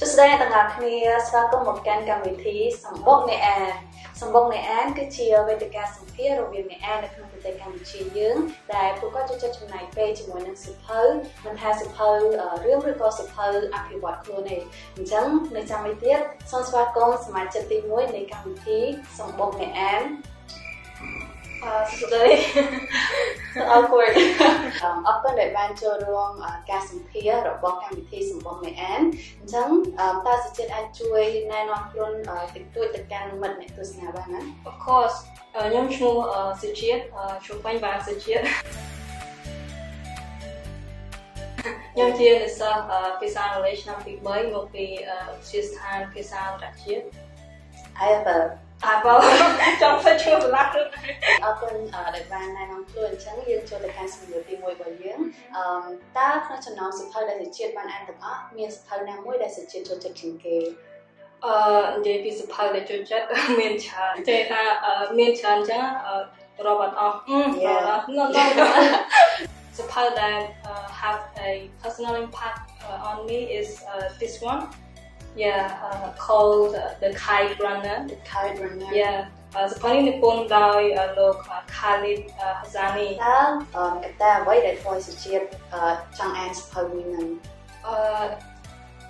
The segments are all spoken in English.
សួស្តីអ្នកទាំងអស់គ្នាស្វាគមន៍មកកាន់កម្មវិធីសម្បុកអ្នកអានសម្បុកអ្នកអានគឺជាវេទិកាសម្ភាសរវាងអ្នកអាននៅក្នុងប្រទេសកម្ពុជាយើងដែលពួកគាត់ចូលចិត្តចំណាយពេលជាមួយនឹងសិភៅមិនថាសិភៅរឿងឬក៏សិភៅអភិវឌ្ឍខ្លួនទេអញ្ចឹងនៅចាំនេះទៀតសូមស្វាគមន៍សមាជិកទី1នៃកម្មវិធីសម្បុកអ្នកអាន អឺសួស្តីអរគុណអរគុណដែលបានចូលរួមការសម្ភាសរបស់កម្មវិធីសម្បុកមេអានអញ្ចឹងតើសុជាតិអាចជួយណែនាំខ្លួនតិចតួចទៅកាន់មិត្តអ្នកទស្សនាបានណា Of course ខ្ញុំឈ្មោះសុជាតិឈ្មោះបាញ់បានសុជាតិខ្ញុំជានិស្សិតភាសាអង់គ្លេសឆ្នាំទី3មកពីវិទ្យាស្ថានភាសាអន្តរជាតិ I have a អាបងចាំទៅជួបឡាគឺ អរគុណដែលបានណែនាំខ្លួនអញ្ចឹងយើងចូលទៅកាន់សំណួរទី1របស់យើងអឺតើក្នុងចំណោមសភៅដែលសេជាតិបានអានទាំងអស់មានសភៅណាមួយដែលសេជាតិចូលចិត្តជាងគេអឺនិយាយពីសភៅដែលចូលចិត្តមានច្រើនចេះថាមានច្រើនអញ្ចឹងរាប់អត់អស់អឺ no no សភៅដែល have a personal impact on me is uh, this one yeah uh, called uh, the kite runner the kite runner yeah زبانی نپون دای لوگ خالد حزانی تا کتا وای دای فوی سچیت چنگ انس پوینن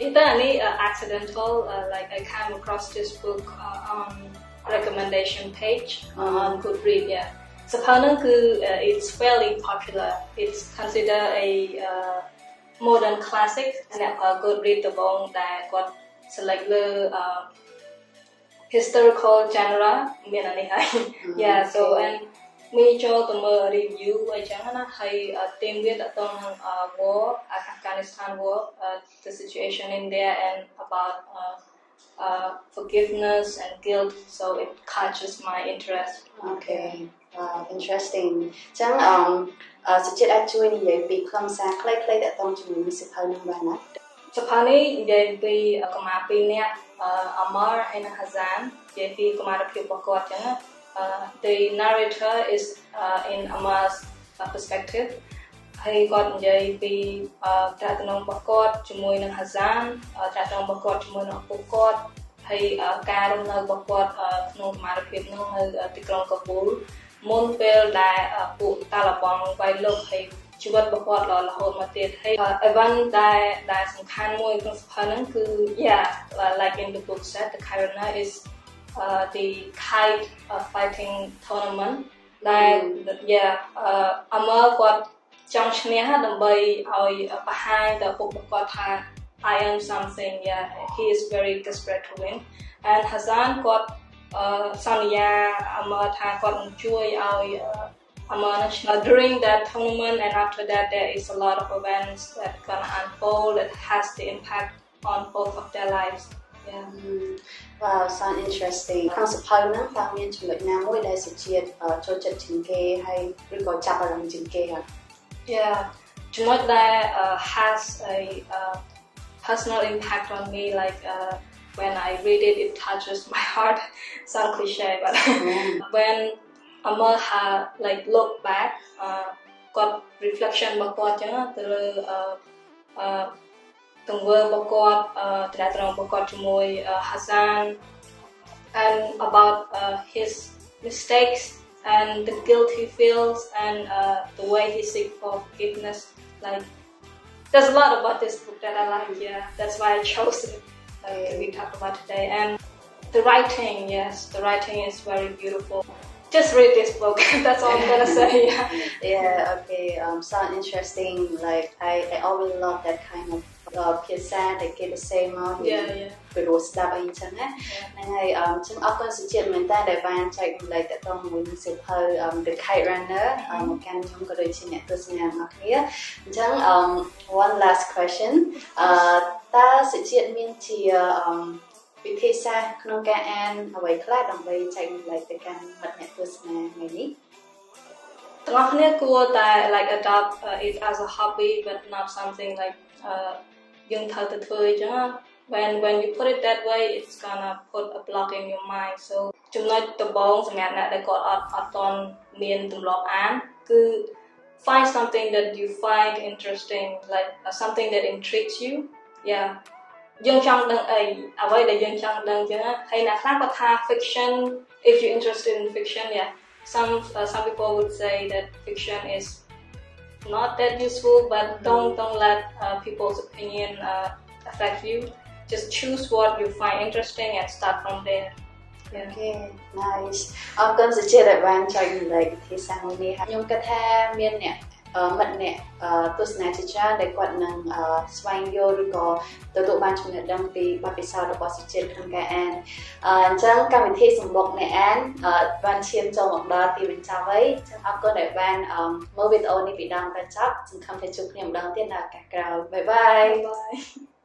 Either any uh, accidental, uh, like I came across this book uh, on recommendation page uh, on Goodread, yeah. Sapanang so, uh, it's fairly popular. It's considered a uh, modern classic, and uh, Goodread the bong that got select the uh, historical genre មានអានេះហើយ yeah so and មានចូលទៅមើល review អីចឹងណាហើយ team វាតទៅនឹង war Afghanistan war uh, the situation in there and about uh, uh, forgiveness and guilt so it catches my interest okay wow interesting ចឹងអឺសុចិត្តអាចជួយនិយាយពីខ្លឹមសារខ្លីៗតទៅជាមួយសិភៅនឹងបានណា សភៅនេះនិយាយពីកុមារ2នាក់ Amar ហើយនិង Hazan និយាយពីកុមារភាពរបស់គាត់ចឹង the narrator is uh, in Amar's uh, perspective ហើយគាត់និយាយពីត្រាក់តំណងរបស់គាត់ជាមួយនឹង Hazan ត្រាក់តំណងរបស់គាត់ជាមួយនឹងឪពុកគាត់ហើយការរស់នៅរបស់គាត់ក្នុងសមត្ថភាពនោះនៅទីក្រុងកាប៊ូលមុនពេលដែលពួកតាឡបងវាយលុកហើយ ជីវិតរបស់គាត់រហូតមកទៀតហើយ event ដែលដែលសំខាន់មួយក្នុងសភៅហ្នឹងគឺ yeah like in the book said the Kirana is uh, the kite uh, fighting tournament ដែល yeah អមើគាត់ចង់ឈ្នះដើម្បីឲ្យបង្ហាញដល់ពុកគាត់ថា I am something yeah he is very desperate to win and Hazan គាត់សន្យាអមើថាគាត់នឹងជួយឲ្យ Amanashna. During that tournament and after that, there is a lot of events that gonna unfold that has the impact on both of their lives. Yeah. Mm. Wow, sound interesting. ครั้งสุดท้ายนั้นฟังเมียนจุดน้ำไม่ได้สิเจียดเอ่อโจจัดถึงเกให้รู้ก่อจับอะไรถึงเกค่ะ Yeah, Jumotla uh, has a uh, personal impact on me. Like uh, when I read it, it touches my heart. Sound cliche, but when អមថា like look back គាត់ reflection របស់គាត់ចឹងទៅលើអឺទង្វើរបស់គាត់ត្រាត្រងរបស់គាត់ជាមួយ Hassan and about uh, his mistakes and the guilt he feels and uh, the way he seeks for forgiveness like there's a lot about this book that I like yeah that's why I chose it like, we talk about today and the writing yes the writing is very beautiful just read this book. That's all I'm gonna say. Yeah. yeah. Okay. Um. Sound interesting. Like I, I always love that kind of uh, ភាសាដែលគេសរសេរមកពីរោះស្ដាប់អីចឹងណាហ្នឹងហើយអឺខ្ញុំអរគុណសុជាតិមែនតើដែលបានចែករំលែកតទៅមួយនឹងសិភៅ The Kite Runner មកកាន់ខ្ញុំក៏ដូចជាអ្នកទស្សនាទាំងអស់គ្នាអញ្ចឹង um one last question អឺតើសុជាតិមានជាអឺ វិធីសាស្ត្រក្នុងការអានអ្វីខ្លះដើម្បីចែករំលែកទៅកាន់មិត្តអ្នកទស្សនាថ្ងៃនេះទាំងអស់គ្នាគួរតែ like adopt uh, it as a hobby but not something like uh យើងត្រូវទៅធ្វើអញ្ចឹង when when you put it that way it's gonna put a block in your mind so ចំណុចដំបូងសម្រាប់អ្នកដែលគាត់អត់អត់តន់មានទម្លាប់អានគឺ find something that you find interesting like uh, something that intrigues you yeah យើងចង់ដឹងអីអ្វីដែលយើងចង់ដឹងចឹងហើយអ្នកខ្លះគាត់ថា fiction if you interested in fiction yeah some uh, some people would say that fiction is not that useful but don't don't let uh, people's opinion uh, affect you just choose what you find interesting and start from there yeah. Okay nice អរគុណសុជាតិដែលបានចែករំលែកវិធីសាស្ត្រនេះខ្ញុំគិតថាមានអ្នក មិត្តអ្នកទស្សនាជាច្រើនដែលគាត់នឹងស្វែងយល់ឬក៏ទទួលបានចំណេះដឹងពីបទពិសោធន៍របស់សុជាតិក្នុងការអានអញ្ចឹងកម្មវិធីសម្បុកអ្នកអានបានឈានចូលមកដល់ទីបញ្ចប់ហើយអញ្ចឹងអរគុណដែលបានមើលវីដេអូនេះពីដើមដល់ចប់សង្ឃឹមថាជួបគ្នាម្ដងទៀតនៅឱកាសក្រោយបាយបាយ